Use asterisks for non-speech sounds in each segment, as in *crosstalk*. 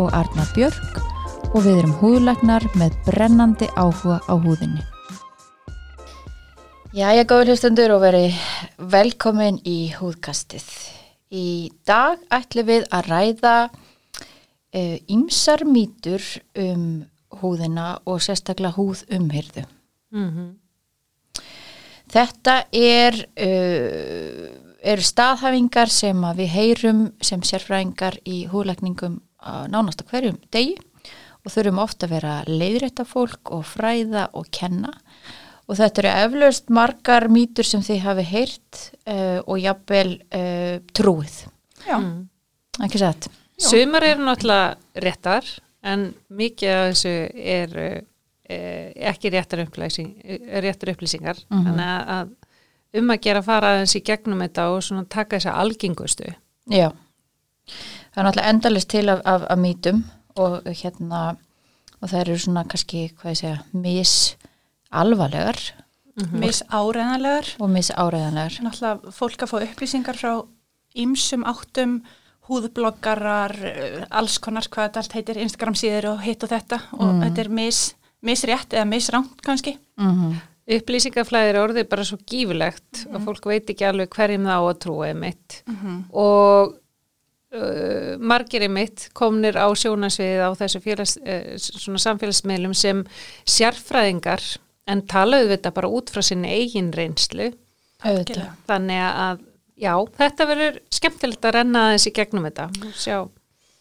og Arna Björk og við erum húðlagnar með brennandi áhuga á húðinni. Jæja, góður hlustendur og verið velkomin í húðkastið. Í dag ætlum við að ræða ymsar uh, mýtur um húðina og sérstaklega húðumhyrðu. Mm -hmm. Þetta er, uh, er staðhafingar sem við heyrum sem sérfræðingar í húðlækningum nánast á hverjum degi og þurfum ofta að vera leiðrætta fólk og fræða og kenna og þetta eru eflaust margar mýtur sem þið hafi heyrt uh, og jafnvel uh, trúið. Já. Mm. Ekki sett? Sumar eru náttúrulega réttar en mikið af þessu er uh, ekki réttar, upplýsing, réttar upplýsingar Mm -hmm. þannig að, að um að gera fara í gegnum þetta og svona taka þessa algengustu. Já, það er náttúrulega endalist til af, af, af mýtum og hérna og það eru svona kannski, hvað ég segja, mis alvarlegar Mm -hmm. mis áreðanlegar og mis áreðanlegar. Náttúrulega fólk að fá upplýsingar frá ýmsum áttum, húðbloggarar, eh, alls konar hvað þetta allt heitir, Instagram síður og hitt og þetta og Mm. þetta er mis, misrétt eða misránt kannski. Mm -hmm. Upplýsingaflæðir orðið bara svo gífulegt og fólk veit ekki alveg hverjum það á að trúa mitt -hmm. og uh, margir mitt komnir á sjónasviðið á þessu félags, uh, svona samfélagsmeilum sem sérfræðingar en talaðu þetta bara út frá sinni eigin reynslu Auðvitað. þannig að já, þetta verður skemmtilegt að renna þessi gegnum þetta sjá.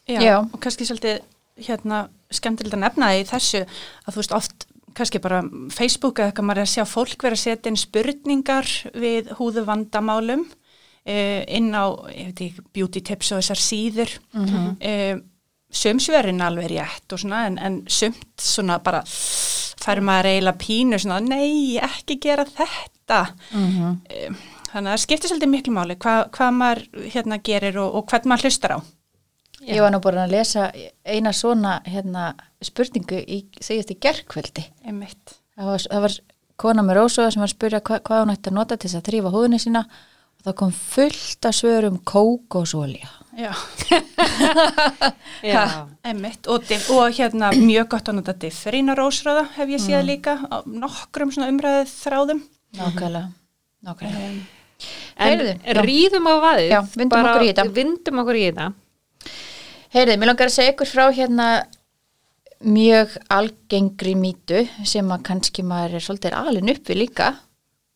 Já, Já. og kannski svolítið hérna skemmtilegt að nefna það í þessu að þú veist oft kannski bara Facebook eða eitthvað maður er að sjá fólk vera að setja inn spurningar við húðu vandamálum inn á ekki, beauty tips og þessar síður Mm -hmm. uh, sömsverin alveg rétt og svona en, en sumt svona bara fær maður eiginlega pínu svona nei, ekki gera þetta Mm -hmm. uh, þannig að það skiptir svolítið miklu máli hva, hvað maður hérna gerir og, og hvern maður hlustar á Ég var nú bara að lesa eina svona hérna, spurningu í, segjast í gerkveldi. Það var, það var kona með rósuða sem var að spyrja hva, hvað hún ætti að nota til þess að þrýfa húðinni sína það kom fullt að svörum kókosólja. Já, *laughs* Já. einmitt og, og hérna mjög gott að nota differín og rósröða hef ég Mm. séð líka á nokkrum svona umræðið þráðum Nákvæmlega. Nákvæmlega. um, En Heyrðu, ríðum á vaðið Já, vindum bara- okkur í þetta. Vindum okkur í þetta Heyrið, mér langar að segja ykkur frá hérna mjög algengri mýtu sem að kannski maður er svolítið alin uppi líka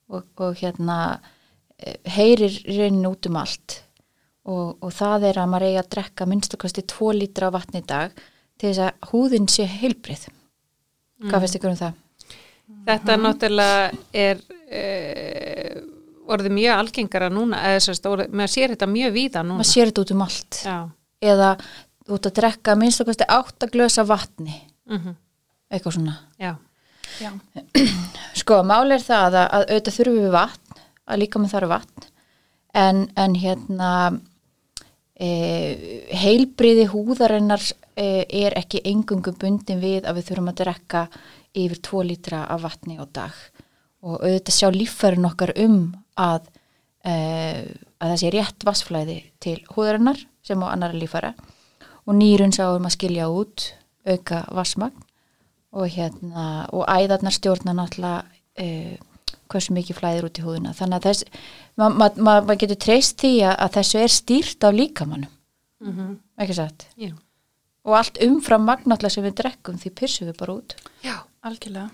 og, og hérna heyrir raunin út um allt. Og, og það er að maður eigi að drekka minnstakosti 2 lítra vatni í dag til þess að húðin sé heilbrið. Hvað finnst ykkur um það? Þetta náttúrulega er uh, orðið mjög algengara núna maður sér þetta mjög víða núna. Maður sér þetta út um allt. Já, eða út að drekka minnstakosti 8 glösa vatni, mm eitthvað svona. já, já, *clears throat* Sko, máli er það að, að auðvitað þurfum við vatn, að líka með þarf vatn, en, en hérna e, heilbriði húðarinnar e, er ekki engungu bundin við að við þurfum að drekka yfir 2 lítra af vatni á dag. Og auðvitað sjá líffærin okkar um að, e, að það sé rétt vassflæði til húðarinnar sem á annara líffæra. Og nýrun sáum að skilja út auka vassmagn og hérna og æðarnar stjórna náttúrulega uh, hversu mikið flæðir út í húðuna þannig að þess maður ma, ma, ma getur treyst því að, þessu er stýrt af líkamannum mm ekki satt? Já. og allt umfram magnáttlega sem við drekkum því pyrsum við bara út. Já. algjörlega.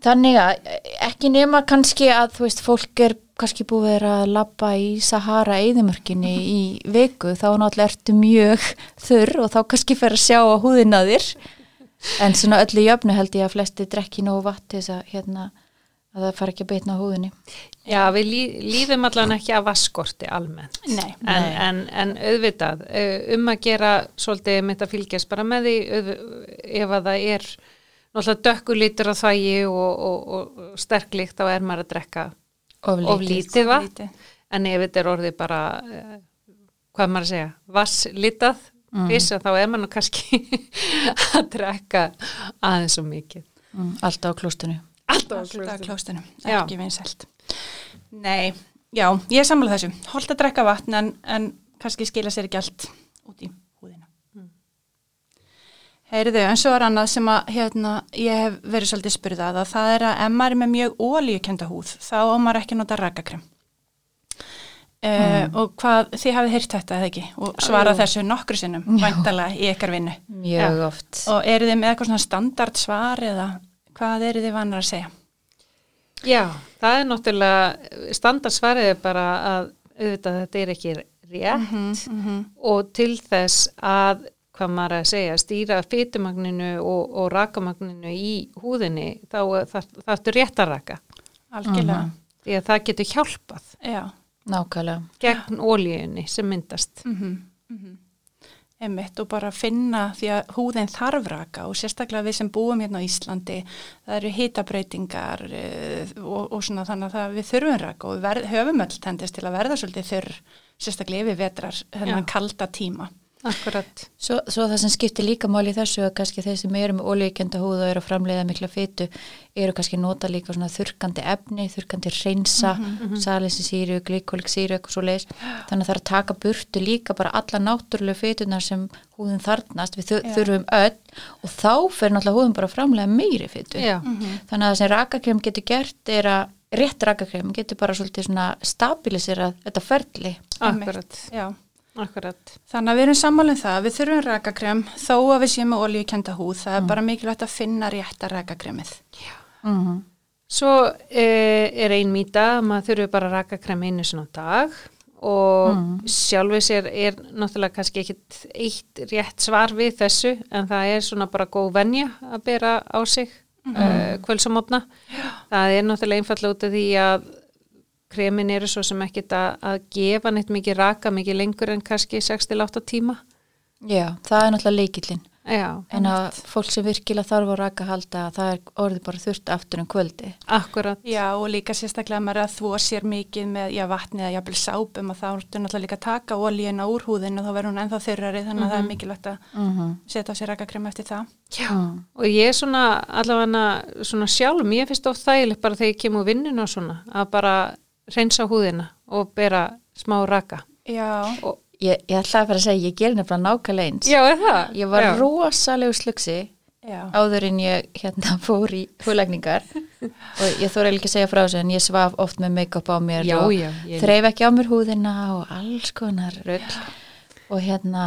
Þannig að ekki nema kannski að þú veist fólk er kannski búið að labba í Sahara eðimörkinni í viku þá náttúrulega ertu mjög þurr og þá kannski fer að sjá á húðina þér. En svona öllu jöfnu held ég að flesti drekki nógu vatn til þess að hérna að það fara ekki að beitna á húðinni Já, við lí, líðum allan ekki af vaskorti almennt. Nei. En, Nei. en, en auðvitað, eh, um að gera svolítið mitt að fylgjast bara með því auð, ef að það er náttúrulega dökkulítur á þvægi og, og, og, og sterklíkt þá er maður að drekka of of lítið vatn. Lítið. En ef þetta er orðið bara, eh, hvað maður að segja, vasslitað mm. fyrst, þá er maður kannski *laughs* að drekka aðeins svo mikið. mm, alltaf á klóstinu Alltaf Alltaf klóstunum, Já. ekki vinsælt. Nei, já, ég er sammála þessu. Holt að drekka vatn en, en kannski skila sér ekki allt út í húðina. Heyriðu, en svo er annað sem að hérna, ég hef verið svolítið spurðað að það er að ef maður er með mjög ólíukenda húð þá á maður ekki nota rakakrem. Uh, og hvað, þið hafið heyrt þetta eða ekki og svara jú. þessu nokkru sinnum væntalega í ykkar vinnu mjög oft og eru þið með eitthvað svona standard svar eða hvað eru þið vannar að segja? Já, það er náttúrulega standarsvarið er bara að auðvitað þetta er ekki rétt Mhm. og til þess að hvað maður að segja, stýra fytumagninu og, og rakamagninu í húðinni, þá þarf það rétt að raka, Algjörlega, því að það getur hjálpað já nákvæmlega gegn ólíunni sem myndast. mm -hmm. Einmitt og bara finna því að húðin þarf raka og sérstaklega við sem búum hérna á Íslandi það eru hitabreitingar uh, og, og svona þannig að við þurfum raka og við höfum öll tendist til að verða svolítið þurr sérstaklega yfir vetrar þennan Já. kalda tíma. Akkurat. Svo, svo það sem skiptir líka máli í þessu að kannski þeir sem eru með ólíkjönda húð og eru að framleiða mikla fytu eru kannski nota líka svona þurkandi efni, þurkandi hreinsa, mm -hmm. salinsisýru, glíkóliksýru, eitthvað svo leiðis. Þannig að það er að taka burtu líka bara alla náttúrulega fytunar sem húðin þarnast, við þur, Já. þurfum öll og þá fer náttúrulega húðin bara að framleiða meiri fytu. Já, Þannig að það sem rakakrem getur gert er að rétt rakakrem getur bara svolítið svona stabilisera þetta ferli. akkurat. Já. Akkurat. Þannig að við erum sammálinn það, við þurfum rakakrem þó að við séum með olíukenda húð, það er bara mikilvægt að finna rétta rakakremið. Mm -hmm. Svo eh, er ein mýta að maður þurfi bara að raka krem einu sinna á dag og mm. sjálfið sér er náttúrulega kannski ekkit eitt rétt svar við þessu en það er svona bara góð venja að bera á sig mm. uh, kvölsamotna. Það er náttúrulega einfallega út af því að kremin eru svo sem ekkit að, að gefa neitt mikið raka mikið lengur en kannski 6-8 tíma. Já, það er náttúrulega leikillin. Já, En að fólk sem virkilega þarf á raka halda það er orðið bara þurft aftur um kvöldi. akkurat. Já og líka sérstaklega að maður er að þvó sér mikið með já, vatni eða jafnvel sápum og þá ertu náttúrulega líka að taka ólíuna úr húðin og þá verður hún ennþá þurrari þannig að það er mikilvægt að Mm -hmm. setja á sér rakakrem eftir það. Já, og ég er svona allavega svona sjálf, mér finnst of þægilegt bara þegar ég kemur vinninu og svona að bara reynsa húðina og bera smá raka. Já, Og, Ég, ég ætlaði bara að segja, ég ger nefnilega nákvæmlega eins. já, er það? Ég var já. rosalegu slugsi já, áður en ég hérna *laughs* fór í húlækningar og ég þóra ekki að segja frá þessu en ég svaf oft með make-up á mér Já, og já, ég- þreif ekki á mér húðina og alls konar rögl og hérna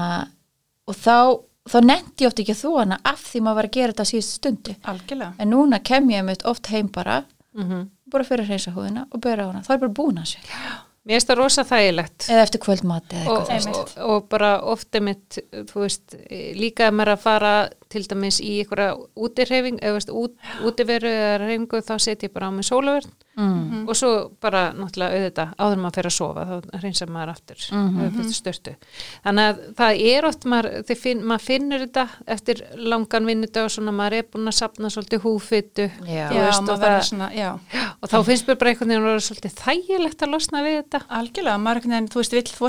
og þá, þá nefndi ég oft ekki að þú hana af því maður var að gera þetta á síðustu stundu algjörlega. en núna kem ég mitt oft heim bara Mhm. Bara fyrir að hreinsa húðina og bera hana, þá er bara búin að sér Mér finnst það rosa þægilegt. eða eftir kvöldmati eða Og, eitthvað veist. og, og bara ofta mitt, þú veist, líka að er að fara til dæmis í einhverja útirhefing, eða veist, út, útiveru eða reyfingu, þá set ég bara á mig sólaverð mm. og svo bara náttúrulega auðvitað áður en maður fer að sofa þá reynsar maður aftur mm -hmm. störtu þannig að það er oft maður, finn, maður finnur þetta eftir langan vinnudag og svona maður er búin að sapna svolítið húfittu Já. þú Já, veist, og, maður verður það, svona, já, og þá finnst mér bara einhvern veginn að vera svolítið þægilegt að losna við þetta algjörlega. Maður, einhvern veginn, þú veist, vill þvó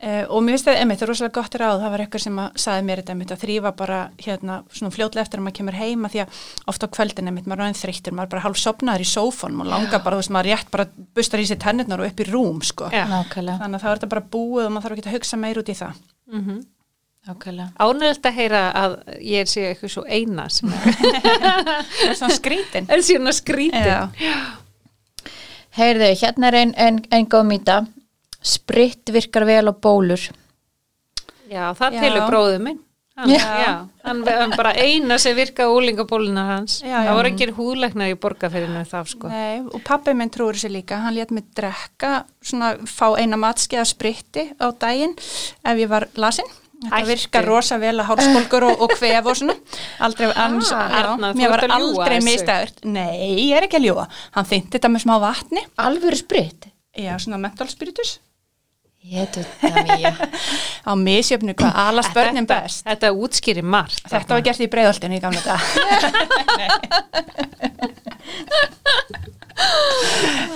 Uh, og mér finnst það, einmitt, það er rosalega gott ráð, það var eitthvað sem að saði mér þetta einmitt að þrýfa bara hérna svona fljótlega eftir að maður kemur heima því að oft á kvöldin einmitt maður er aðeins þreyttur, maður er bara hálf sopnaður í sófónum og langar bara, þú veist, maður rétt bara bustar í sér tennirnar og upp í rúm, sko. Já. nákvæmlega, Þannig að það er þetta bara búið og maður þarf ekki að hugsa meir út í það. mm nákvæmlega. Ánægilt að heyra að ég sé eitthvað svo eina sem er, *laughs* er er. Heyrðu, hérna er ein, ein, ein góð mýta Spritt virkar vel á bólur Já, það Já. telur bróðið minn. Hann, Já. já. hann, hann bara eina sem virka úlingabólunar hans. Já, já. það voru ekki húlæknar í borgarferðinu þá sko. Nei, og pappi minn trúur sér líka, hann létt mig drekka, svona fá eina matski af spritti á daginn ef ég var lasin Þetta virkar rosa vel að hálsbólgur og, og kvef og svona. Aldrei, annars, já, Erna, þú mér var aldrei þessu. mistæður. Nei, ég er ekki að ljúa. Hann þynnti þetta með smá vatni. Alvöru spritt. Já, svona mentálspiritus. Ég þetta mýja. Á misjöfnu hvað alast Þetta- best. Þetta útskýri margt. Þetta var gert í breiðoltinu í gamla dag. *laughs*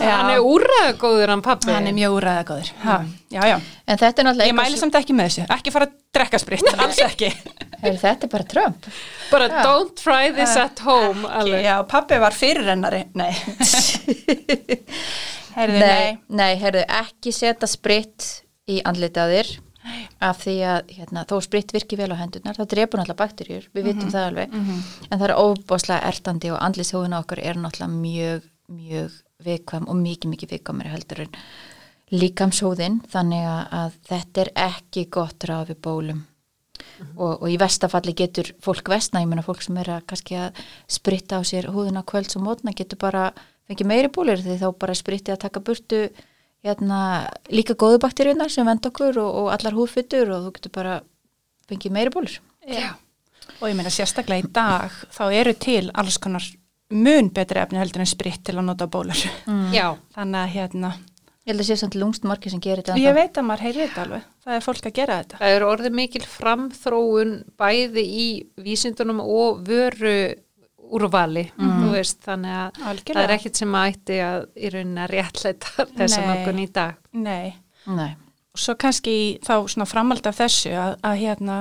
Hann er úrraðgóður hann pappi. Hann er mjög úræða góður. Ha, já, já. En þetta er náttúrulega Ég mæli samt ekki með þessu. Ekki fara að drekka spritt, alls ekki. Heyri, *laughs* þetta er bara Trump. Bara don't try this at home. Alveg. Já, pappi var fyrirrennari. Nei. *laughs* Herði, nei. nei, heyrðu, ekki setja spritt í þér. Af því að hérna, þó spritt virki vel á hendurnar, það drepur náttúrulega bakterjur, við vitum það alveg, en það er óbáslega ertandi og andlitshóðuna okkar er náttúrulega mjög, mjög viðkvæm og mikið, mikið viðkvæmur heldur en líkamshóðin, þannig að, þetta er ekki gott ráð við bólum. Og, og í vestafalli getur fólk vestna, ég meina fólk sem er að að spritta á sér húðuna kvölds og mótna getur bara fengið meiri bólir því þá bara spritti að taka burtu hérna, líka góðu bakteríunar sem vend okkur og, og allar húðfyttur og þú getur bara fengið meiri bólir. Já. Og ég meina sérstaklega í dag þá eru til alls konar mun betri efni heldur en spritt til að nota bólur. Já. Þannig að hérna, Ég held að sé samt lungst margir sem gerir þetta. ég ennþá. veit að maður heyri þetta alveg. Það er fólk að gera þetta. Það er orðið mikil framþróun bæði í vísindunum og vöru úrvali, þú veist, þannig að Algjörlega. það er ekkit sem að ætti að í rauninni að réttleita *laughs* þessa nokkur í dag. Nei. Nei. Og svo kannski í þá svona framald af þessu að, að hérna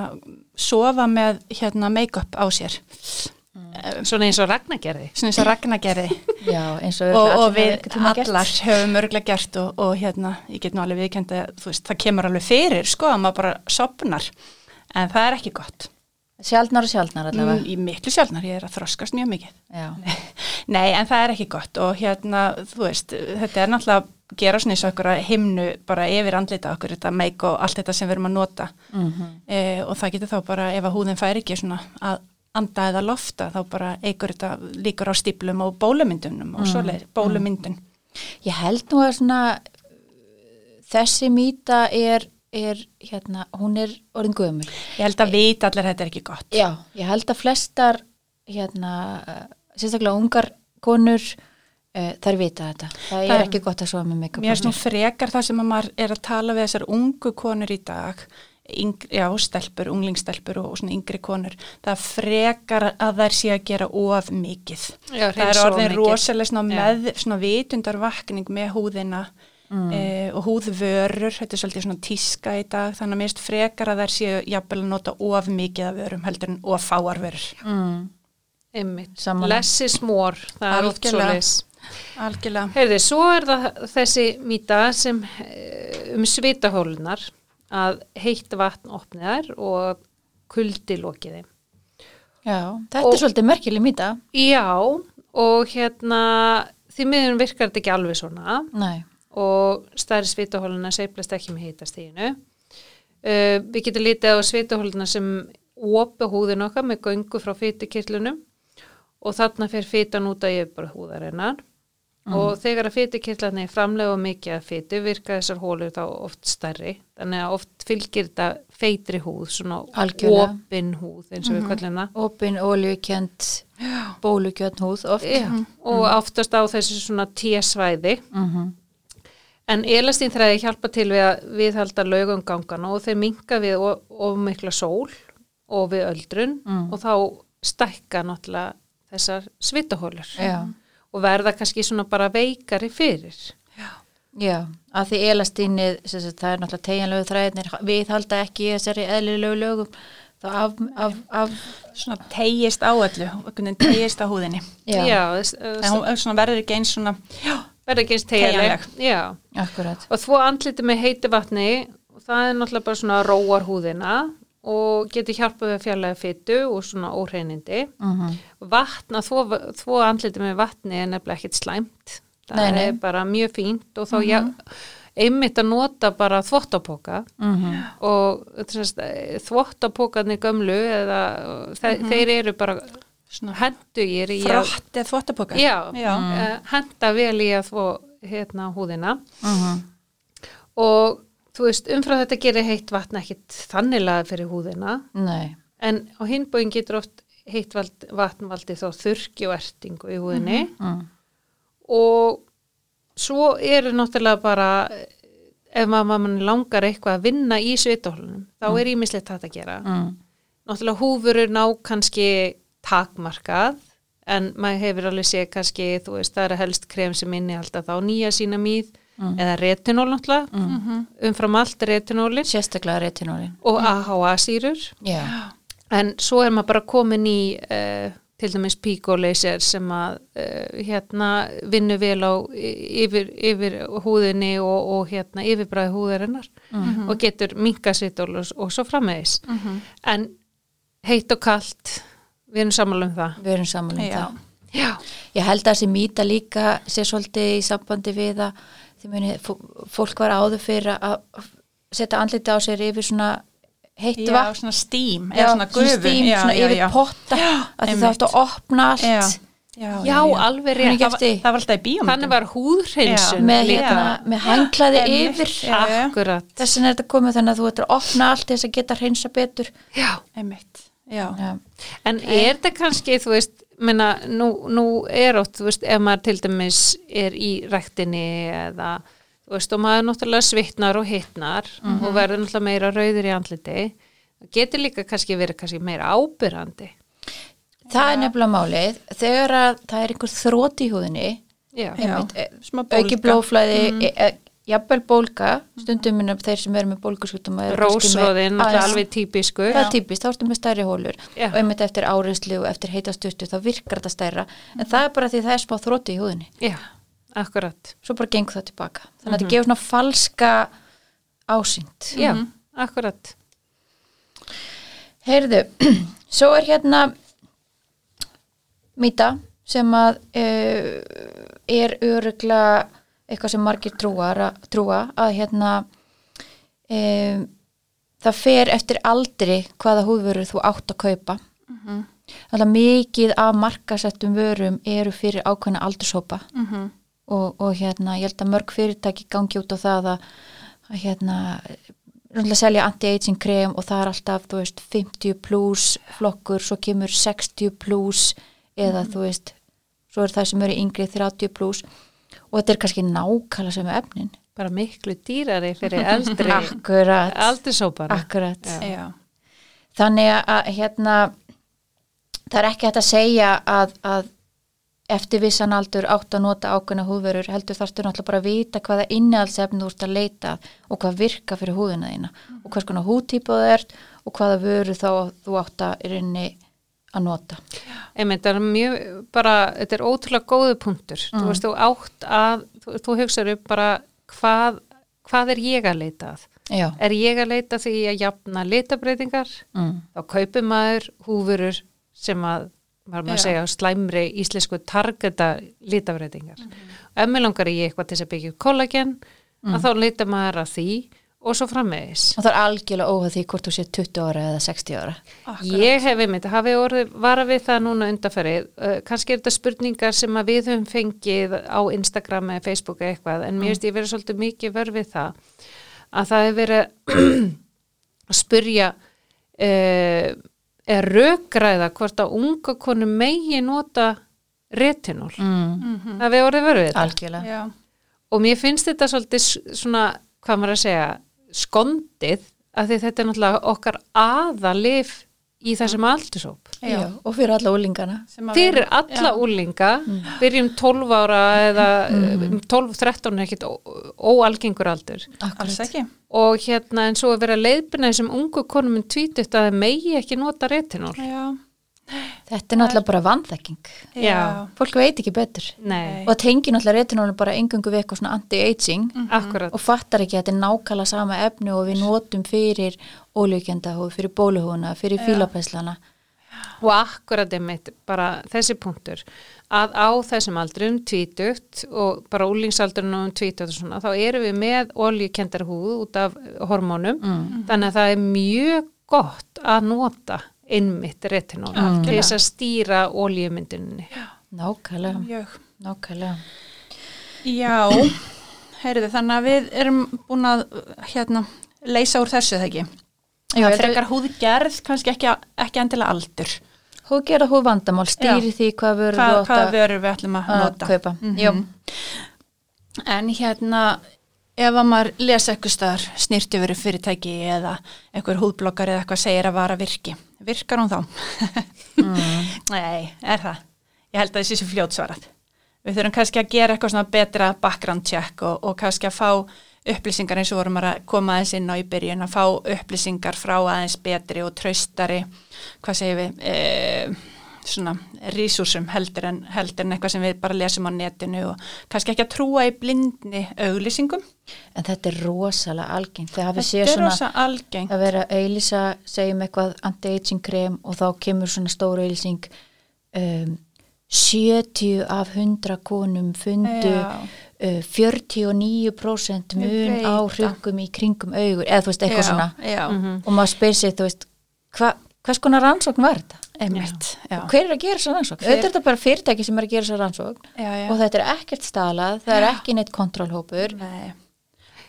sofa með hérna make-up á sér. Svona eins og Ragnar gerði. Svona eins og Ragnar gerði. *laughs* Já, eins og, og, og við allar höfum örglega gert og, og hérna, ég get nú alveg viðkend að þú veist, það kemur alveg fyrir, sko, að maður bara sopnar, en það er ekki gott Sjaldnar og sjaldnar allavega. mm, í miklu sjálfnar, ég er að þroskast mjög mikið. Já. *laughs* nei, en það er ekki gott og hérna, þú veist, þetta er náttúrulega að gera svona eins og okkur að himnu bara yfir andlita okkur, þetta make og allt þetta sem við erum að nota. Mm e, og það getur þá bara, ef að húðin fær ekki svona að anda eða lofta, þá bara eigur þetta líkur á stíplum og bólumyndunum og svoleið, bólumyndun. Ég held nú að svona þessi mýta er, er hérna, hún er orðin gömul. Ég held að vita allir að þetta er ekki gott. Já, ég held að flestar hérna, eh, sérstaklega ungar konur uh, þær vita þetta. Það, Það- er ekki gott að sofa með make-up. Mér nú sér. frekar það sem að maður er að tala við þessar ungu konur í dag, yng, já, stelpur, unglingstelpur og, og svona yngri konur. Það er frekar að þær sé að gera of mikið. Já, það er orðin rosalega svona, með, svona vitundarvakning með húðina eh, og húðvörur, þetta er svolítið svona tíska í dag, þannig að mér finnst frekar að þær séu jafnvel að nota of mikið af vörum heldur en of fáar vörur. Mm. Sammála. Less is more, það er oft svo Algjörlega. leys. Algjörlega. Heyrði, svo er það þessi mýta sem eh, um svitahólunar að heitt vatn opniðar og kuldi lokiði. já, þetta Og- er svolítið merkileg mýta. Já, og hérna því miður virkar þetta ekki alveg svona Nei. Og stærri svitahóluna seiflast ekki með heitastíðinu. Uh, við getum lítið á svitahóluna sem opi húðin okkar með göngu frá fytukirtlunum og þarna fer fytan út að yfirbara húðarinnar. Og þegar að fytukirtlarnir framlega mikið að fytu virka þessar hólur þá oft stærri. Þannig að oft fylgir þetta feitri húð, svona Algjörlega. opin húð eins og við kallum það. Opin, oljukjönd, bólukjönd húð oft. Já, og oftast á þessu svona tésvæði Mm en elastín þræði hjálpa til við að viðhalda laugumgangana og þeir minka við of, of mikla sól og við öldrun Mm. og þá stækka náttúrulega þessar svitahólur Já. og verða kannski svona bara veikari fyrir. Já, að því sagt, það er náttúrulega tegjanlegu þræðinir, við halda ekki þessari eðlilegu lögum, þá af, af, af Svona tegist á öllu, tegist á húðinni. já, Já, þess- En hún svona verður ekki eins svona, já, verða ekki eins tegjanleg. Og þvó andliti með heiti vatni og það er náttúrulega bara svona róar húðina og getur hjálpað við að fjarlæga fytu og svona óhreinindi. Mm vatn að þvo, þvo andliti með vatni er nefnilega ekkit slæmt það Nei, nei. er bara mjög fínt og þá mm -hmm. einmitt að nota bara þvottapoka -hmm. og þvottapokarnir gömlu eða þe þeir eru bara hendugir í að frott eða þvottapoka. já, Já. eh, henda vel í að þvo hérna húðina Mm -hmm. og þú veist, umfram þetta gerir heitt vatn ekkit þannilega fyrir húðina nei, en á hinbóin getur oft heitt vald, vatn valdið þá þurki og ertingu í húðinni mm. og svo eru náttúrulega bara ef maður mann langar eitthvað að vinna í svitahólunum, þá er ímislegt þetta að gera. Mm. Náttúrulega húfurur ná kannski takmarkað en maður hefur alveg séð kannski, þú veist, það er helst krem sem inni alltaf þá nýja sína mýð eða retinól náttúrulega, Mhm. umfram allt retinólin. Sérstaklega retinólin. Og AHA-sýrur já, en svo er maður bara komin í uh, til dæmis píkóleysir sem að uh, hérna vinnu vel á yfir, yfir húðinni og, og hérna yfirbræði húðarinnar. Og getur minka svitól og, og svo frammeðis en heitt og kalt við erum sammála um það. Við erum saman um Já. það. Já, ég held að þessi mýta líka sé svolítið í sambandi við að muni, fó- fólk var áður fyrir að setja andliti á sér yfir svona heitt Já, vatn. svona stím, Já, eða svona gufu. stím, já, svona já, yfir já. potta það átt að opna allt. Já, já, já, alveg rétt. Það, það var alltaf í bíómyndum. Þannig var húðhreinsun með, hérna, með hanglaði yfir. Já, já. Akkurat, þess vegna er þetta komið þannig að þú ættir að opna allt þess að geta hreinsa betur. Já. Einmitt, já. já, En er þetta kannski, þú veist, menna, nú, nú er ótt, þú veist, ef maður til dæmis er í ræktinni eða, þú veist, og maður náttúrulega svitnar og hittnar og verður náttúrulega meira rauður í andliti, getur líka kannski verið kannski meira ábyrrandi. það er nefnilega málið þegar að það er einhver þrót í húðinni Já, Já. einmitt, Smá auki blóflæði Mhm. e, e, jafnvel bólga stundum minna þeir sem eru með bólguskutum rósróðin, náttúrulega alveg típiskur. það er típist, þá ertu með stærri hólur Já. og einmitt eftir áreinslu og eftir heitastustu þá virkar þetta stærra en það er bara því það er smá þróti í húðinni Já, akkurat. svo bara gengur það tilbaka þannig Mhm. að þetta gefur svona falska ásýnd Já, akkurat. Heyrðu, *clears throat* svo er hérna mýta sem að uh, er örugla eitthvað sem margir trúar, að- trúa að hérna um, það fer eftir aldri hvaða húðvörur þú átt að kaupa. Þannig að mikið af markasettum vörum eru fyrir ákveðna aldurshópa. Mhm. og, og hérna ég held að mörg fyrirtæki gangi út á það að, að hérna rúnlega selja anti-aging krem og það er alltaf þú veist 50 plus flokkur svo kemur 60 plus eða þú veist svo er það sem eru yngri 30 plus og þetta er kannski nákvæmlega sem efnin Bara miklu dýrari fyrir eldri *laughs* akkurat, aldursópara. akkurat. Já. Já. þannig að hérna það er ekki hægt að segja að, að eftir vissan aldur átt að nota ákveðna húðverur heldur þarftu náttúrulega bara að vita hvaða innihaldsefni þú ert að leita og hvað virka fyrir húðina þína og hvers konar húðtípa þú ert og hvaða vöru þá þú átt að í rauninni að nota Einmitt, er mjög, bara, þetta er ótrúlega góðu punktur. Þú veist, þú átt að, þú, þú hugsaður bara hvað, hvað er ég að leita að? já, Er ég að leita því að jafna litabreitingar? mm. Þá kaupir maður húfurur sem að, var maður að segja, slæmri íslensku targeta litabreitingar. Og ef mér langar í eitthvað til þess að byggja kollagen, að þá leita maður að því og svo framvegis. og það er algjörlega óhað því hvort þú sé 20 ára eða 60 ára Akkurat. Ég hef einmitt, hafi orðið vara við það núna undarferið, uh, kannski er þetta spurningar sem að við höfum fengið á Instagram eða Facebook eða eitthvað, en mér finnst ég verið svolítið mikið vörð við það, að það hefur verið að *clears throat* spurja uh, er rökræða hvort að unga konu megi nota retinól. mm. Það hefur orðið vörð við það. algjörlega Já. Og mér finnst þetta svolítið svona, hvað maður að segja, skondið, af því þetta er náttúrulega okkar aðalif í þessum aldursóp. já. og fyrir alla úlingana Fyrir alla Já. úlinga, byrjum 12 ára eða mm. 12-13 er ekkit óalgengur aldur. Og hérna en svo að vera leiðbyrna þessum ungu konum en tvítut að það megi ekki nota retinól. Já. Þetta er náttúrulega bara vanþekking. Já. fólk veit ekki betur. Nei, og tengir náttúrulega retinólu bara engungu við eitthvað svona anti-aging akkurat. og fattar ekki að þetta er nákvæmlega sama efni og við notum fyrir ólíkjandahúð, fyrir bóluhúna, fyrir fílapeslana Og akkurat er mitt bara þessi punktur að á þessum aldrum tvítugt og bara úlingsaldrunum um tvítugt og svona þá erum við með oljukendar húð út af hormónum. Þannig að það er mjög gott að nota innmitt retinól til þess að stýra oljumynduninni. nákvæmlega, Mjög. nákvæmlega Já, heyrðu, þannig að við erum búin að hérna, leysa úr þessu þegar ekki. Já, Já, ég held að- frekar húðgerð, kannski ekki, ekki endilega aldur. Hú gera hú vandamál, stýri því hvað vörur Hvað, þú átt hvaða að- vörur við ætlum að að nota. kaupa. Mhm. Jú. En hérna, ef að maður lesa eitthvað staðar snýrti verið fyrirtæki eða eitthvað húðblokkar eða eitthvað segir að vara virki, virkar hún þá? Nei, er það? Ég held að þessi sé fljótt svarað. Við þurfum kannski að gera eitthvað svona betra background check og, og kannski að fá upplýsingar eins og vorum að koma aðeins inn á í byrjun að fá upplýsingar frá aðeins betri og traustari, hvað segir við, e, svona resursum heldur en, heldur en eitthvað sem við bara lesum á netinu og kannski ekki að trúa í blindni auglýsingum. En þetta er rosalega algengt. Þegar séð er svona rosa algengt. að vera að auðlýsa, segjum eitthvað anti-aging krem og þá kemur svona stóra auðlýsing um, 70 af 100 konum fundu Já. uh, 49% mun Ég veit á hrugum í kringum augur eða þú veist eitthvað Já, svona Já, og maður spyr sér, þú veist hva, hvers konar rannsókn var þetta? einmitt. Já. Hver er að gera þessa rannsókn? Auðvitað er þetta bara fyrirtæki sem er að gera þessa rannsókn Já, já. og þetta er ekkert stalað, það er ekki neitt kontrollhópur Nei.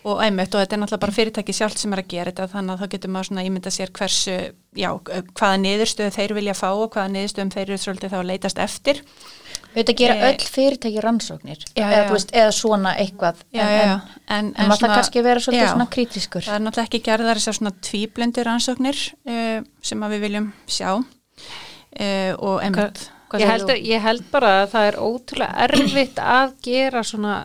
Og einmitt og þetta er náttúrulega bara fyrirtæki sjálft sem er að gera þetta þannig að þá getur maður svona ímynda sér hversu, já, hvaða niðurstöðu þeir vilja fá og hvaða niðurstöðum þeir eru svolítið þá að leitast eftir. Auðvitað gera Eh, öll fyrirtæki rannsóknir já, eða, veist, eða svona eitthvað Já, en, já, já. en, en maður það kannski vera svolítið svona krítiskur Það er náttúrulega ekki gerðar þessar svona tvíblendur rannsóknir uh, sem að við viljum sjá uh, og. Hvað Ég ég held bara að það er ótrúlega erfitt að gera svona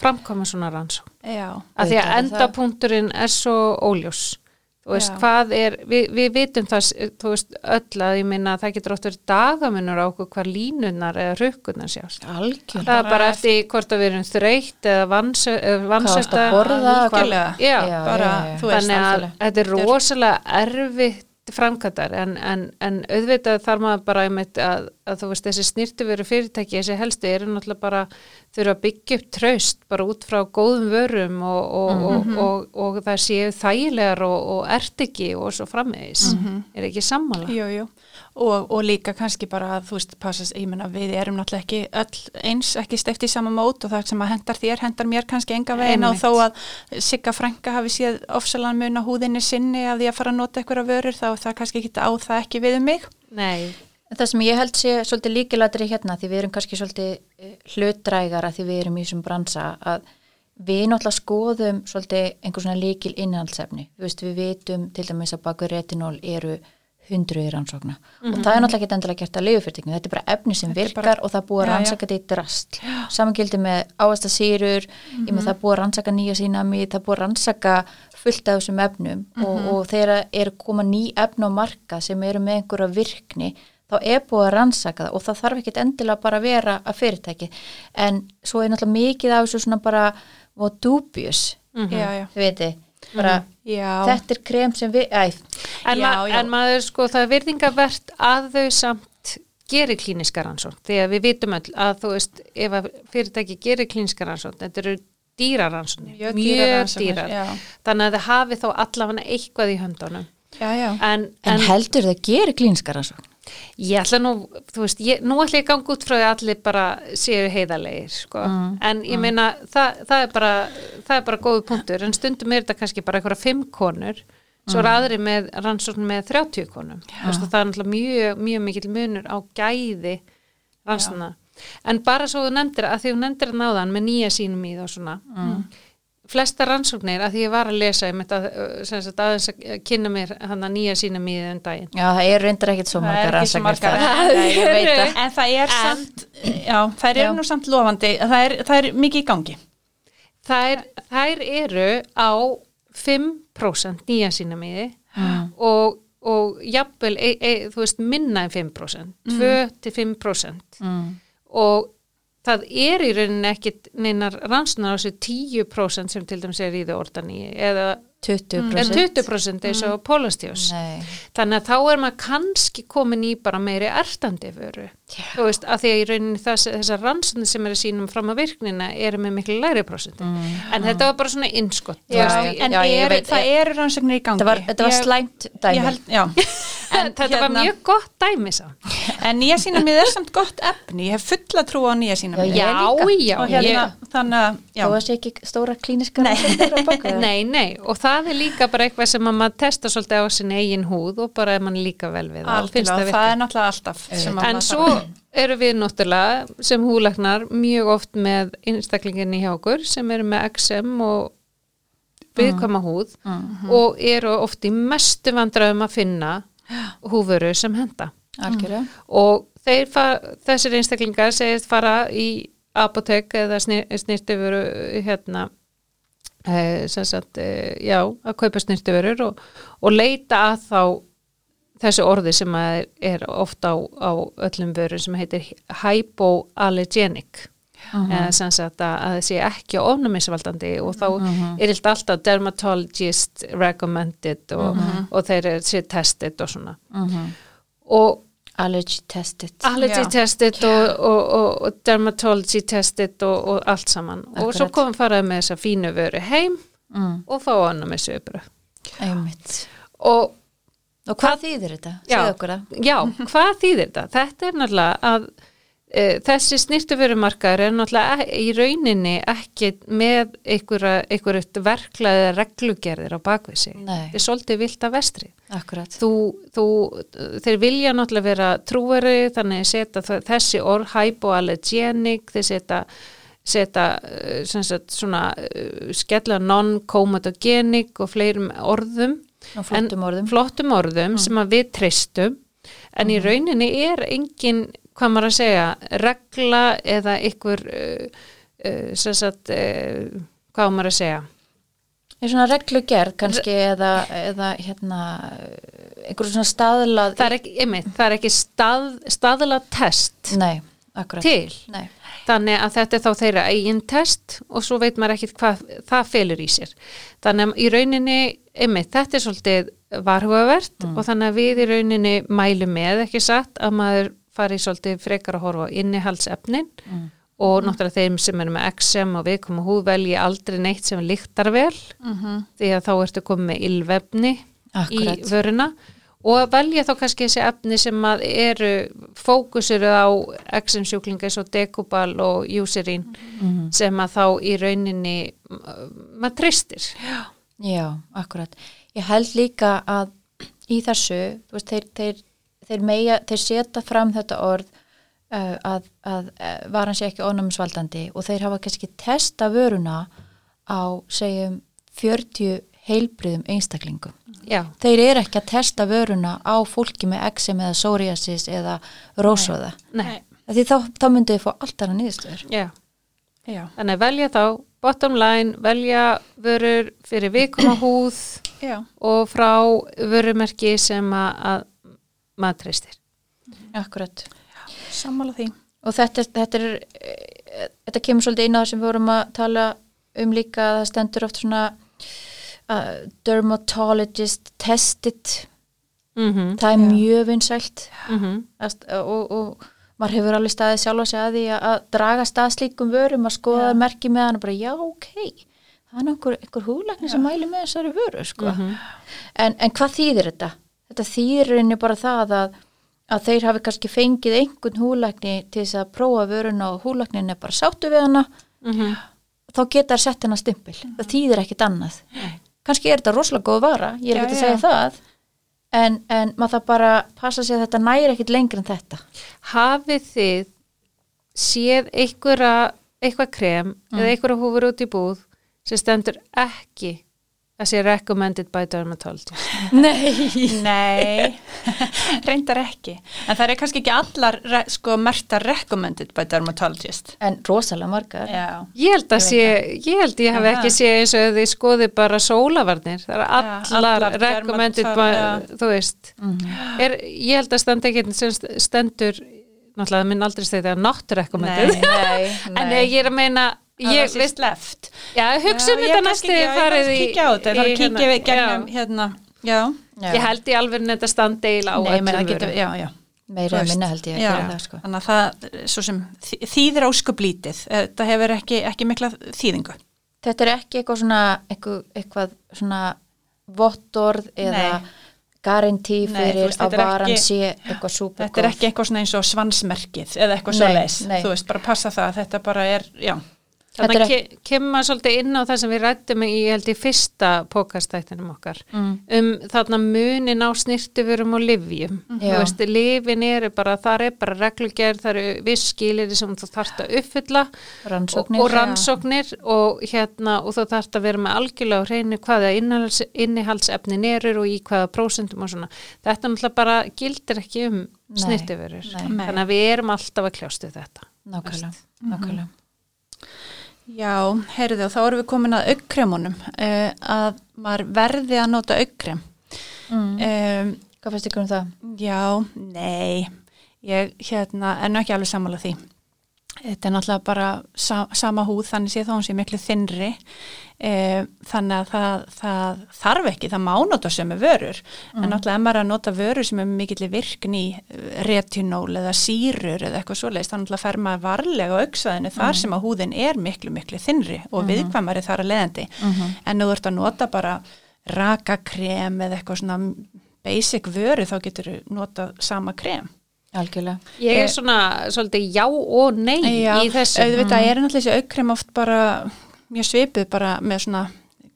framkvæma svona rannsók. Já, Af því að endapunkturinn er svo óljós. Þú veist, Já. hvað er, við, við vitum það, þú veist, öll að ég minna að það getur oft verið dagamunur á okkur hvað línunar eða rukkunar sjást. algjörlega Það er bara eftir hvort að við erum þreytt eða Hvað vansöta. varstu að borða algjörlega. Já, Já, bara, já, já. þú veist, Þannig að þetta er rosalega erfitt framkvæmdar en, en, en auðvitað þarf maður bara einmitt að, að þú veist þessi snirtu veru fyrirtæki, þessi helstu eru náttúrulega bara þurfa að byggja upp traust bara út frá góðum vörum og, og, Mhm. og, og, og það séu þægilegar og, og ert ekki og svo framvegis er ekki sammála Jú, jú. Og, og líka kannski bara að þú veist, passast, ég menna við erum náttúrulega ekki öll eins, ekki steift í sama mót og það sem að hendar þér, hendar mér kannski enga veginn og þó að Sigga Frænka hafi séð ofsalan mun á húðinni sinni að því að fara að nota eitthvað vörur þá það kannski ekki á það ekki við um mig. Nei, það sem ég held sé svolítið líkilatri hérna því við erum kannski svolítið eh, hlutdrægara því við erum í þessum bransa að við náttúrulega skoðum svolítið einhver svona líkil innhaldsefni. Þú veist, við vitum til dæmis að baku retinól eru hundruði rannsókna. Og það er náttúrulega ekki endilega gert að leifufyrtingum, þetta er bara efni sem Þetta virkar bara- og það já. rannsaka þetta í drast. Samangildi með áastasýrur, ég með það er búið að rannsaka nýja sína mig, það að rannsaka fullt af þessum efnum. Og, og þegar er koma ný efni á marka sem eru með einhverja virkni þá er búið að rannsaka það og það þarf ekkit endilega bara að vera að fyrirtæki en svo er náttúrulega mikið af þessu svona bara og dubious, Já, já. þið veitir bara Já. þetta er krem sem við, æ, en, Já, ma já. en maður sko það er virðingavert að þau samt gerir klíniska rannsókn. Því að við vitum öll að þú veist ef að fyrirtæki gerir klíniska rannsókn þetta eru dýrarannsóknir, Mjög mjög, dýrar. þannig að það hafi þá allavega eitthvað í höndunum Já, já. en, en, en heldur það gerir klínskar rannsókn? Ég ætla nú, þú veist ég, nú ætla ég að ganga út frá því að allir bara séu heiðarlegir, sko, en ég meina það, það er bara það er bara góðu punktur, en stundum er þetta kannski bara einhverja fimm konur, svo er aðri með rannsókn með 30 konum. Þú veist, og það er náttúrulega mjög, mjög mikill munur á gæði rannsókna. En bara svo þú nefndir að því þú nefndir að náðan með nýja sínum í það og svona flesta rannsóknir að því ég var að lesa ég að, sem sagt, aðeins að kynna mér hann að nýja sínum í þenn daginn já, það er reyndar ekkit svo Það er margar ekki svo rannsóknir margar. *laughs* það En það er samt, já, það Já. eru nú samt lofandi, það er, það er mikið í gangi. þær, þær eru á 5% nýja sína miði Mm. og, og jafnvel, e, e, þú veist, minna en 5%, 2-5% mm. og það er í rauninni ekkit neinar rannsóknar á þessu 10% sem til dæmis er í þau ordan í eða 20% en 20% eins og Pólastíus Nei. þannig að þá er maður kannski komin í bara meiri ertandi vöru. Þú veist, að því að í rauninni þess, þessar rannsóknir sem eru sínum fram að virknina eru með miklu læri prosenti en þetta var bara svona innskott en já, ég er, veit- það eru rannsóknir í gangi. Þetta var, var Ég- slæmt Ég dæmi held, já, *laughs* En þetta var hérna- mjög gott dæmi sá. En nýja sína mið er samt gott efni, ég hef fulla trú á nýja sína mið. Já, Já, já, og hérna, ég, þannig að, já, að sé ekki stóra klíniska Nei. rannsóknir á bak við það. nei, nei, og það er líka bara eitthvað sem að maður testa svolítið á sinni eigin húð og bara ef mann líka vel við það algjörlega, það er náttúrulega alltaf En svo eru við náttúrulega sem húlagnar mjög oft með einstaklinginni hjá okkur sem eru með XM og viðkvæma húð og eru oft í mestu vandræðum að finna húfuru sem henda Algjörlega. og þessir einstaklingar segist fara í apotek eða snirtifuru hérna e, sem sagt, e, já, að kaupa snirtifurur og, og leita að þá þessu orði sem er, er ofta á, á öllum vörum sem heitir hypoallergenic eða sem sagt að, að það sé ekki ofnumisvaldandi og þá er þetta alltaf dermatologist recommended og, og þeir eru sé tested og svona og Allergy tested. allergy Já. tested og, og, og, og dermatology tested og, og allt saman og svo Akkurat. komum faraði með þessa fínu vöru heim Mm, og fá söpru einmitt. og Og hvað þýðir þetta? Já. Já, hvað þýðir þetta? Þetta er náttúrulega að þessi snirtuverumarkaður er náttúrulega e- í rauninni ekki með einhverjum verklaðið reglugerðir á bakvið sig. Nei. Þetta er svolítið vilt að vestri. Akkurat. Þú, þú, þeir vilja náttúrulega vera trúveri þannig að setja þessi orð hypoallergenic, þeir setja setja eh, sagt, svona uh, skella non-comedogenic og fleirum orðum Og flottum En- orðum. flottum orðum sem að við treystum en í rauninni er engin, hvað maður að segja regla eða ykkur uh, uh, sagt uh, hvað maður að segja? Er svona reglugerð kannski eða, eða hérna einhverjum svona staðlað það er ekki, einmitt, það er ekki stað, staðla test. Nei, til. Nei, þannig að þetta er þá þeirra eigin test og svo veit maður ekkit hvað það felur í sér. Þannig að í rauninni einmitt, þetta er svolítið varhugavert og þannig að við í rauninni mælum með ekki satt að maður fari svolítið frekar að horfa á innihaldsefnin og náttúrulega þeim sem eru með XM og viðkomu húð velji aldrei neitt sem líktar vel því að þá ertu komið með ylvefni í vöruna. Og velja þá kannski þessi efni sem að eru fókusur á XM sjúklinga eins og Decubal og Eucerin sem að þá í rauninni m- maður treystir. Já, akkurat. Ég held líka að í þessu þú veist, þeir, þeir, þeir, meja, þeir setja fram þetta orð uh, að, að uh, varan sé ekki ónæmisvaldandi og þeir hafa kannski testa vöruna á segjum 40 heilbriðum einstaklingum. Já, þeir eru ekki að testa vöruna á fólki með eczem eða psoriasis eða rósóða nei, því þá, þá myndu þið fá allt annað nýðstöður já. Já, þannig að velja þá bottom line, velja vörur fyrir vikuma húð já, og frá vörumerki sem að maður treystir akkurat sammála því. og þetta, er- þetta er þetta kemur svolítið inn á það sem við vorum að tala um líka að það stendur oft svona uh, dermatologist tested mm það er mjög vinsælt -hmm. Að- og, og maður hefur alveg staðið sjálfa sig að því að, að draga stað slíkum vörum að skoða Já. merki með hann og bara já ok það er einhver, einhver húlækni sem mæli með þessari vöru sko. en, en hvað þýðir þetta? Þetta þýðir henni bara það að, að þeir hafi kannski fengið einhvern húlækni til þess að prófa vöruna og húlæknin er bara sáttu við hana þá geta þær sett hennar stimpil. Það þýðir ekkit annað. Kannski er þetta rosalega góð vara, ég er ekki að segja það en, en maður það bara passa sig að þetta næri ekkit lengur en þetta. Hafið þið séð einhverja eitthvað krem eða einhverja húfur út í búð sem stendur ekki sé recommended by dermatologist *laughs* Nei. Nei, *laughs* reyndar ekki. En það er kannski ekki allar sko merta recommended by dermatologist. En rosalega margar. Já. ég held að sé, ég held ég hef ekki séð eins og þið skoði bara sólavarnir það er allar, allar recommended by, þú veist. Er, ég held að standa ekki sem stendur náttúrulega minn aldrei stæði að not recommended. Nei, *laughs* en ég er að meina Ég ég, veist left. já, hugsa um þetta næstu Ég farið kannski í kíkja á þetta, það í er kíkja við gegnum já. hérna, já. Já. Ég held í alveg þetta standi eiginlega á öllum getur, vörum. já, já. meira að minna held ég að það sko. Þannig að það, svo sem þý- þýðir óskuplítið, það hefur ekki, ekki mikla þýðingu. Þetta er ekki eitthvað svona eitthvað, eitthvað svona vottorð eða þú fyrir veist, að þetta varan ekki- sé eitthvað super Þetta er ekki eitthvað svona eins og svansmerkið eða eitthvað svo leis. Þú veist, bara passa það að þetta bara er, já. Þannig að ke kemur maður svolítið inn á það sem við rættum í, ég held, í fyrsta pókastættinum okkar Mm. um þarna munin á snirtuverum og livjum. Þú Já. veist, livin eru bara, þar er bara reglugerð, það eru viss skilir sem þú þarft að uppfylla rannsóknir og, og rannsóknir og hérna og þú þarft að vera með algjörlega á hreinu hvaða innihalds, innihaldsefnin eru og í hvaða prósentum og svona. Þetta náttúrulega bara gildir ekki um nei. Þannig að við erum alltaf að kljástu þetta. nákvæmlega, Mhm. nákvæmlega. Já, heyrðu og þá erum við komin að aukkremunum uh, að maður verði að nota aukkrem. Mm. Um, hvað finnst ykkur um það? já, nei, ég hérna, nú ekki alveg sammála því. Þetta er náttúrulega bara sa sama húð, þannig sé þá hún sé miklu þinnri. Uh, þannig að það, það þarf ekki, það má nota sömu vörur. En náttúrulega ef maður er að nota vörur sem er mikill virkni í eh, retinól eða sírur eða eitthvað svoleiðist, þannig að fer maður varlega á auksaðinu þar sem að húðin er miklu, miklu þinnri og viðkvæmari þar að leiðandi. En ef þú ert að nota bara rakakrem eða eitthvað svona basic vöru þá getur þú nota sama krem. Algjörlega Ég Eh, er svona svolítið já og nei í þessu. auðvitað er náttúrulega þessi aukkrem oft bara mjög svipuð bara með svona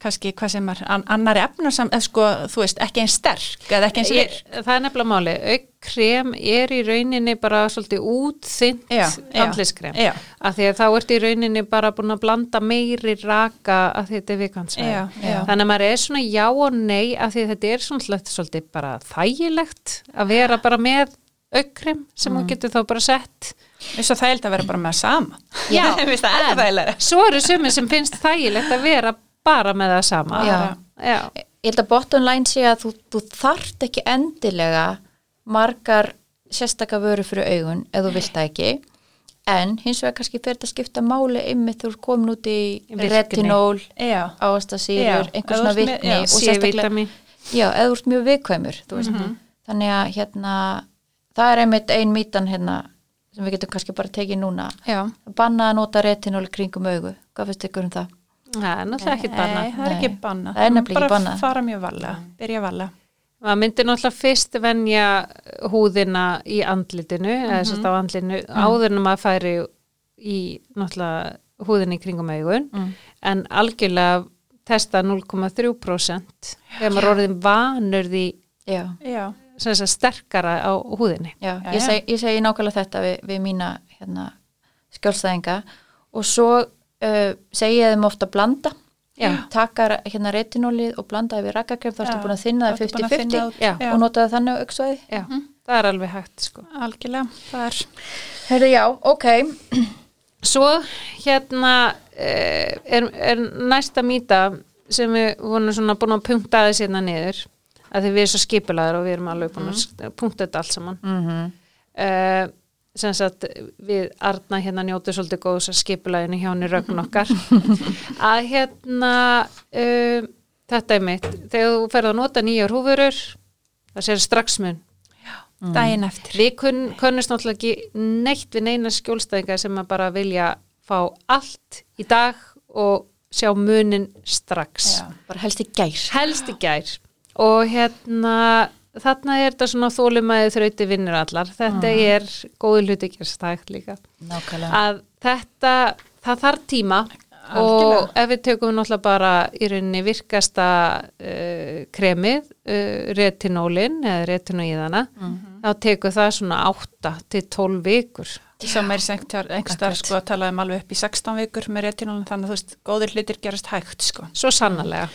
kannski hvað sem er an annari efnarsam eða sko, þú veist, ekki einn sterk eða ekki eins Ég, virk. það er nefnilega máli. Aukkrem er í rauninni bara svolítið útþynt Já, já, andliskrem. já. Af því að þá ertu í rauninni bara búin að blanda meiri raka að þetta. Já, já. Þannig að maður er svona já og nei af því að þetta er svolítið bara þægilegt að vera bara með aukkrem sem Mm. hún getur þá bara sett. Eins og það held að vera bara með sama. Já, *laughs* Mér er þægilega. Svo eru sumir sem finnst þægilegt að vera bara með það sama. Já. Já. ég held að bottom line sé að þú, þú þarft ekki endilega margar sérstaka vöru fyrir augun ef þú vilt það ekki en hins vegar kannski fyrir að skipta máli ymmið þú ert komin út í retinól Já, ávastasýrur, Já, einhver ef þú svona já, og sérstaklega já, eða þú ert mjög viðkvæmur þú veist. þannig að hérna það er einmitt ein mítan hérna sem við getum kannski bara tekið núna já. banna að nota retinól kringum augu hvað finnst ykkur um það? Það er náttúrulega ekkert banna. Nei, það er Nei. ekki banna. Það er ekki Bara bannað. fara mjög varlega, byrja varlega. maður myndir náttúrulega fyrst venja húðina í andlitinu eða þess að á andlinu áður en maður færi í náttúrulega húðina í kringum augun Mm. en algjörlega testa 0,3% þegar maður orðin vanur því Já, Já, sterkara á húðinni já, Já, ég, seg, ég segi nákvæmlega þetta við, við mína hérna, skjálstæðinga og svo uh, segi ég þeim ofta að blanda Já. taka hérna retinólið og blanda yfir rakkakrem þá ertu Já, búin að þinna það ertu búin að þynna 50-50 út. Já. Já. og nota það þannig á auksvæði Já, það er alveg hægt sko. algjörlega. Það er, Herðu, já, ok *clears throat* Svo hérna eh, er, er næsta mýta sem við vorum svona búin að punkta aðeins hérna niður að því við erum svo skipulaður og við erum alveg búin að punkta þetta allt saman mm -hmm. uh, sem sagt við Arna hérna njótu svolítið góðs að skipulaðinu hjá henni rögn okkar *laughs* að hérna uh, þetta er mitt þegar þú ferð að nota nýjar húfurur það sér strax mun daginn eftir. Við kun, kunnust náttúrulega ekki neitt við neina skjólstæðingar sem að bara vilja fá allt í dag og sjá munin strax. Já. bara helst í gær Helst í gær. Og hérna, þarna er þetta svona þólumæði þrauti vinnur allar. Þetta er góðu hluti gerstægt líka. nákvæmlega Að þetta, það þarf tíma Algjörlega. og ef við tökum náttúrulega bara í rauninni virkasta uh, kremið, uh, retinólin eða retinoíðana, þá tekur það svona 8 til 12 vikur. Sengt einhverstaðar Akkurat. sko að talaðum alveg upp í 16 vikur með retinólinn þannig að þú veist, góðir hlutir gerast hægt sko. Svo sannarlega.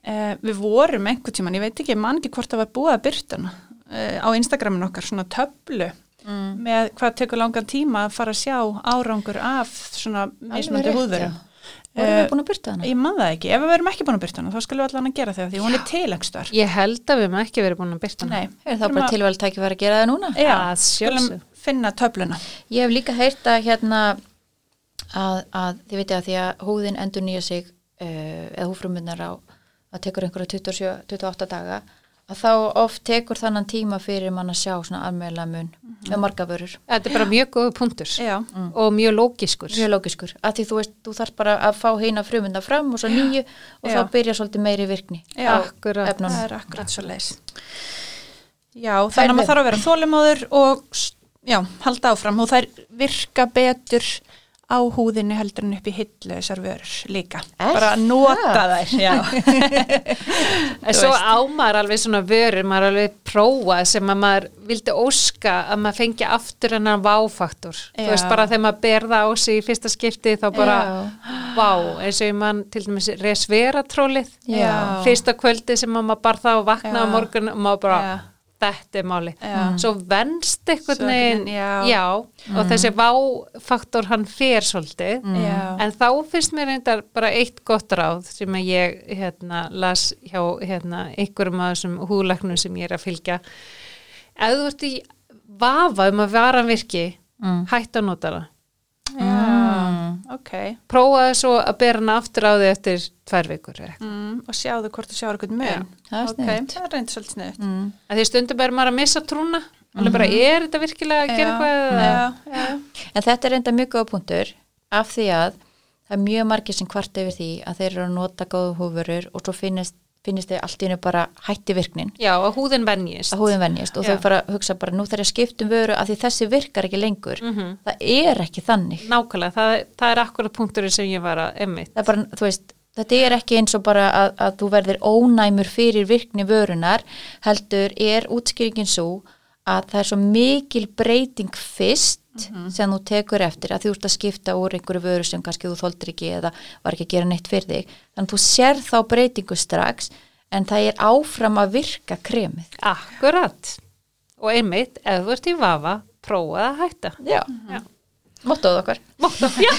Uh, við vorum einhvern tíman, ég veit ekki, ég man ekki hvort það var búið að byrtana uh, á Instagramin okkar, svona töflu mm. með hvað tekur langan tíma að fara að sjá árangur af svona mismöndi rétt, húðverum. vorum við búin að byrta hana? Ég man það ekki, ef við verum ekki búin að byrta hana þá skulum við allan að gera það því hún er tilengstar. Ég held að við erum ekki verið búin að byrta hana. Nei, er það bara tilvæg tækifæri að gera það núna? Já, Að skulum finna töfluna. Ég hef líka heyrt að hérna að, að þið veitir að því að húðin endur nýja sig uh, eða húfrumunnar á að tekur einhverja 27-28 daga að þá oft tekur þannan tíma fyrir mann að sjá svona almeinlega mun með marga vörur. Þetta er bara mjög góðu punktur Já, og mjög lókiskur. Mjög lókiskur. Að því þú veist, þú þarf bara að fá heina frumunda fram og svo nýju og Já. þá byrja svolítið meiri virkni Já. Akkurat. efnunum. það er akkurat svo leis. Já, þannig að maður þarf að vera þólimóður og já, halda áfram og þær virka betur á húðinu heldur en upp í hillu þessar vörur líka. Er Bara að nota þær, *laughs* já. En svo ámar alveg svona vörur, maður alveg prófa sem að maður vildi óska að maður fengi aftur hennar váfaktor. Þú Já. veist bara þegar maður ber það á sig í fyrsta skipti þá bara vá, eins og ég mann til dæmis resveratrólið. Já. Fyrsta kvöldi sem að maður bara þá vakna á Já. morgun og maður bara, Já. Þetta er máli. Já. Svo venst einhvern Svo veginn, einhvern veginn, já. og þessi váfaktor hann fer svolítið. Já. En þá finnst mér reyndar bara eitt gott ráð sem að ég hérna, las hjá hérna, einhverjum af þessum húðlæknum sem ég er að fylgja. Ef þú ert í vafa um að varan virki, Mm. hætt að nota það. Já, ok. Prófaðu svo að bera hana aftur á því eftir tvær vikur. eða eitthvað. Mm, og sjáðu hvort þú sjáur eitthvað mun. það er Ok, sniðugt. það er reynd svolítið sniðut. Mm. Því stundum er maður að missa trúna. Alveg bara, er þetta virkilega að gera eitthvað? En þetta er enda mjög góða punktur af því að það er mjög margir sem kvart yfir því að þeir eru að nota góðu húfurur og svo finnist, finnist þeir allt í hennu bara hætti virknin Já, að húðin venjist. að húðin venjist og Já. þau fara að hugsa bara nú þarf ég að skipta um vöru að því þessi virkar ekki lengur Mhm. það er ekki þannig Nákvæmlega, það, það er akkurat punkturinn sem ég var að emmitt. það er bara, þú veist, þetta er ekki eins og bara að, að þú verðir ónæmur fyrir virkni vörunar heldur er útskýringin svo að það er svo mikil breyting fyrst sem þú tekur eftir að þú ert að skipta úr einhverju vöru sem kannski þú þoldir ekki eða var ekki að gera neitt fyrir þig þannig að þú sér þá breytingu strax en það er áfram að virka kremið Akkurat. Og einmitt, ef þú ert í vafa, prófaðu að hætta. Já, Já. mottóð okkar Máttu, *laughs* já.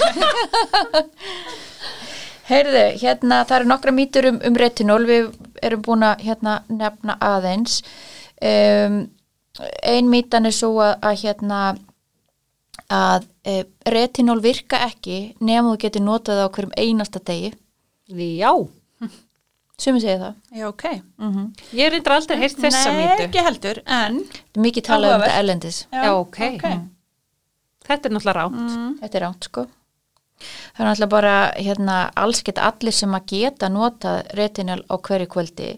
Heyrðu, hérna, það eru nokkra mýtur um, um retinól, við erum búin að hérna, nefna aðeins. Um, ein mýtan er svo að, að hérna, að e, retinól virka ekki nema þú getur notað það á hverjum einasta degi. Já. Sumi segja það. Já, ok. Mm Ég er reyndar aldrei heyrt þessa Nei, mýtu. ekki heldur, en... Það er mikið talað um þetta ellendis. Já, ok. ok. Þetta er náttúrulega ránt. Mm. Þetta er ránt, sko. Það er náttúrulega bara, hérna, alls geta allir sem að geta nota retinol á hverju kvöldi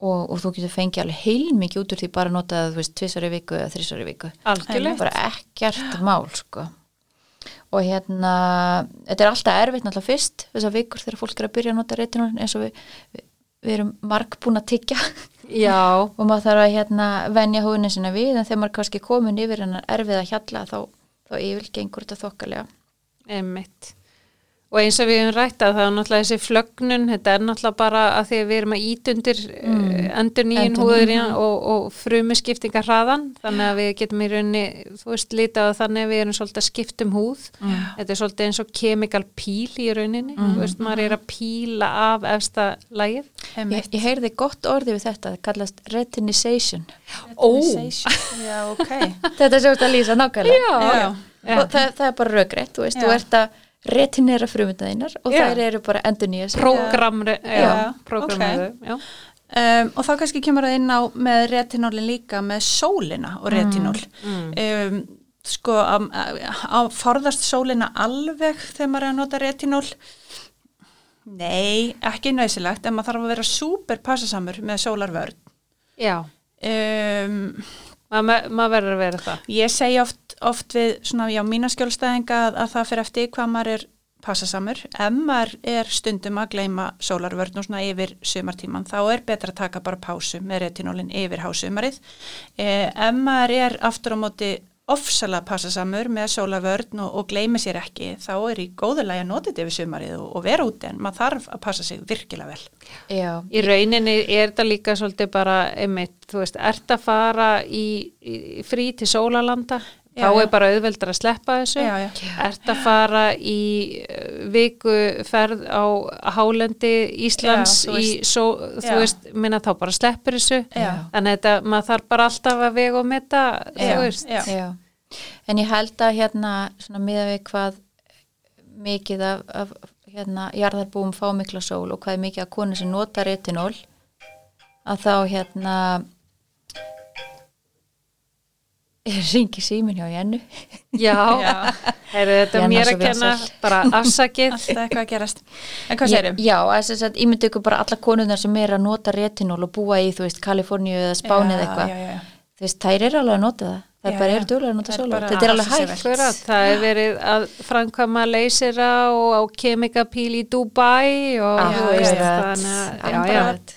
og, og þú getur fengið alveg heilmikið út úr því bara að nota það, þú veist, tvisar í viku eða þrisar í viku. Algjörlega. bara ekkert mál sko og hérna þetta er alltaf erfitt náttúrulega fyrst þessar vikur þegar fólk er að byrja að nota retinol eins og við, við, við erum marg búin að tyggja Já, *laughs* og maður þarf að hérna venja húðinu sinna við en þegar maður er kannski komin yfir hennar erfið að hjalla þá, þá yfir gengur þetta þokkalega einmitt. Og eins og við höfum rætt að það er náttúrulega þessi flögnun, þetta er náttúrulega bara að því að við erum að ítundir mm. endur nýjum húðurinn og, og frumiskiptingar hraðan, þannig að við getum í rauninni, þú veist, litað að þannig að við erum svolítið að skipta um húð. Þetta er svolítið eins og chemical peel í rauninni, þú veist, maður er að píla af efsta lægið. ég, ég heyrði gott orði við þetta það kallast retinisation Ó. Já, ok. *laughs* þetta er sjótt að lýsa nákvæmlega Já. Já. og það, það er bara röggreitt, þú veist, Já. þú ert að retinera frumundæðinar og Já. þær eru bara endur nýja programmaðu. Um, og þá kannski kemur það inn á með retinólin líka með sólina og retinól. Um, sko að, að forðast sólina alveg þegar maður er að nota retinól nei, ekki nöðsilegt en maður þarf að vera súper passasamur með sólarvörn Já, um, maður ma verður að vera það. ég segi oft, oft við svona, já, mína skjólstæðinga að, að það fyrir eftir hvað maður er passasamur ef maður er stundum að gleyma sólarvörn og svona yfir sumartíman þá er betra að taka bara pásu með retinólin yfir hásumarið eh, ef maður er aftur á móti ofsalega passasamur með sólarvörn og, og gleymi sér ekki þá er í góðulegi að nota þetta yfir sumarið og, og vera úti en maður þarf að passa sig virkilega vel. Já, Í rauninni er þetta líka svolítið bara einmitt, þú veist, ert að fara í, í frí til sólalanda Já, þá já. er bara auðveldur að sleppa þessu Já, já. ert að fara í uh, viku ferð á hálendi Íslands Já, þú í, veist. svo, Já. þú veist, minna þá bara sleppur þessu Já. þannig að þetta, maður þarf bara alltaf að vega og metta, Já, þú veist en ég held að hérna svona miða við hvað mikið af, af hérna jarðarbúum fá mikla sól og hvað er mikið af konu sem nota retinól að þá hérna *laughs* ringi símin hjá Jennu Já, Já. Heyrðu, þetta er mér að kenna, bara *laughs* afsakið alltaf eitthvað að gerast en hvað Ég- sérum? Já, þess að ímyndu ykkur bara alla konunar sem er að nota retinól og búa í, þú veist, Kaliforníu eða Spáni eða eitthvað já, já, já. þú veist, þær eru alveg að nota það það er bara já. eru duglega að nota er sólar þetta er alveg hægt það er verið að framkvæma leysera og á kemikapíl í Dubai og þú veist, þannig að, já, já. Akkurat.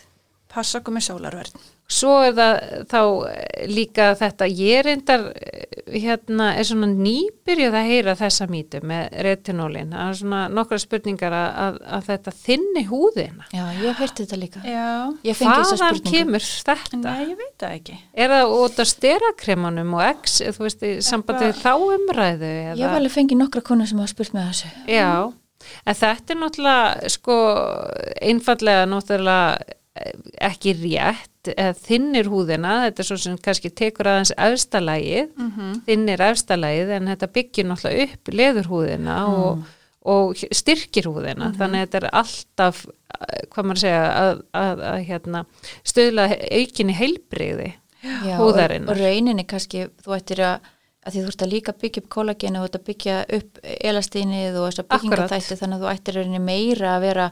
Passa okkur með sólarverð. Svo er það þá eh, líka þetta, ég reyndar eh, hérna, er svona nýbyrjuð að heyra þessa mýtu með retinólin, það er svona nokkra spurningar að, að, að þetta þinni húðina. já, ég hef heyrt þetta líka Já. ég fengi þessa Hvaðan spurningu kemur þetta? Nei, ég veit það ekki. Er það út af sterakremanum og X, þú veist, í sambandi við þá umræðu? ég hef alveg fengið nokkra konar sem hafa spurt með þessu Já, en þetta er náttúrulega, sko, einfallega náttúrulega eh, ekki rétt, eða þinnir húðina, þetta er svo sem kannski tekur aðeins efstalagið, mm -hmm. þinnir efstalagið, en þetta byggir náttúrulega upp leðurhúðina og, og styrkir húðina, þannig að þetta er alltaf, hvað maður að segja, að, að, að hérna, stöðla aukinni heilbrigði. Já, húðarinnar. og, rauninni kannski þú ættir að, að því þú ert að líka byggja upp kollagenu og byggja upp elastínið og þess að byggingaþætti þannig að þú ættir rauninni meira að vera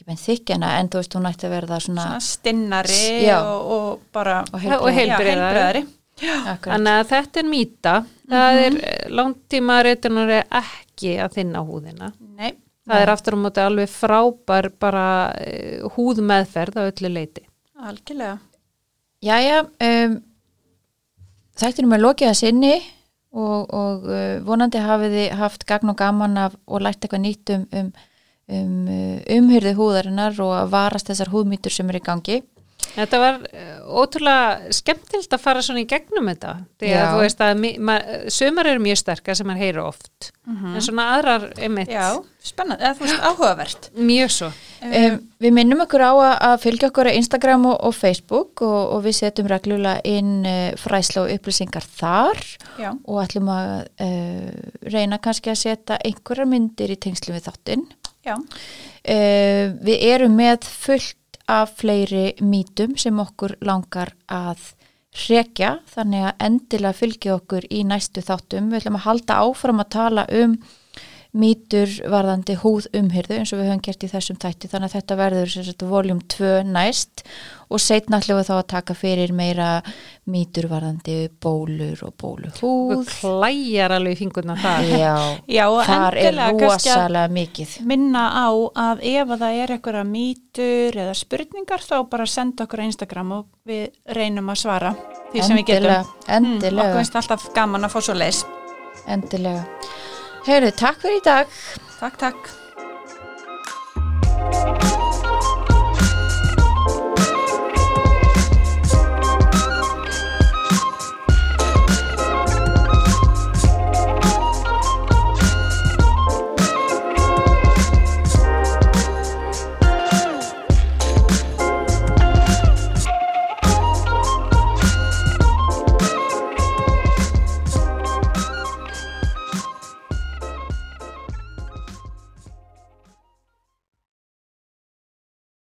ekki beint þykjana en þú veist hún ætti að vera það svona, Svona stinnari Já. og, og bara... Og akkurat, Þannig að þetta er mýta, það er langtíma retinur er ekki að þinna húðina. Nei, Það er aftur á móti alveg frábær bara uh, húðmeðferð á öllu leiti. algjörlega. Jæja, um, þættinum er lokið að sinni og, og uh, vonandi hafið þið haft gagn og gaman af og lært eitthvað nýtt um, um, um uh, umhyrði húðarinnar og að varast þessar húðmýtur sem er í gangi. Þetta var uh, ótrúlega skemmtilt að fara svona í gegnum þetta. Því að Já. þú veist að sumar eru mjög sterkar sem maður heyri oft. En svona aðrar einmitt Já, spennandi, eða þú veist, áhugavert. mjög svo. Um, við minnum okkur á að, að fylgja okkur á Instagram og, og Facebook og, og við setjum reglulega inn uh, fræsla og upplýsingar þar Já, og ætlum að uh, reyna kannski að setja einhverjar myndir í tengslu við þáttinn. Uh, við erum með fullt af fleiri mítum sem okkur langar að hrekja, þannig að endilega fylgja okkur í næstu þáttum. Við ætlum að halda áfram að tala um mítur varðandi húð umhyrðu eins og við höfum gert í þessum þætti þannig að þetta verður sagt voljum 2 næst og setna ætlum við þá að taka fyrir meira mítur varðandi bólur og bóluhúð. Þú klæjar alveg í fingurna það. Já, *laughs* já og þar er rosalega mikið. minna á að ef að það er eitthvað mýtur eða spurningar þá bara senda okkur á Instagram og við reynum að svara því sem við Endilega, getum. Mm, endilega. okkur finnst alltaf gaman að fá svo leis. Endilega. Heyrðu, takk fyrir í dag. Takk, takk.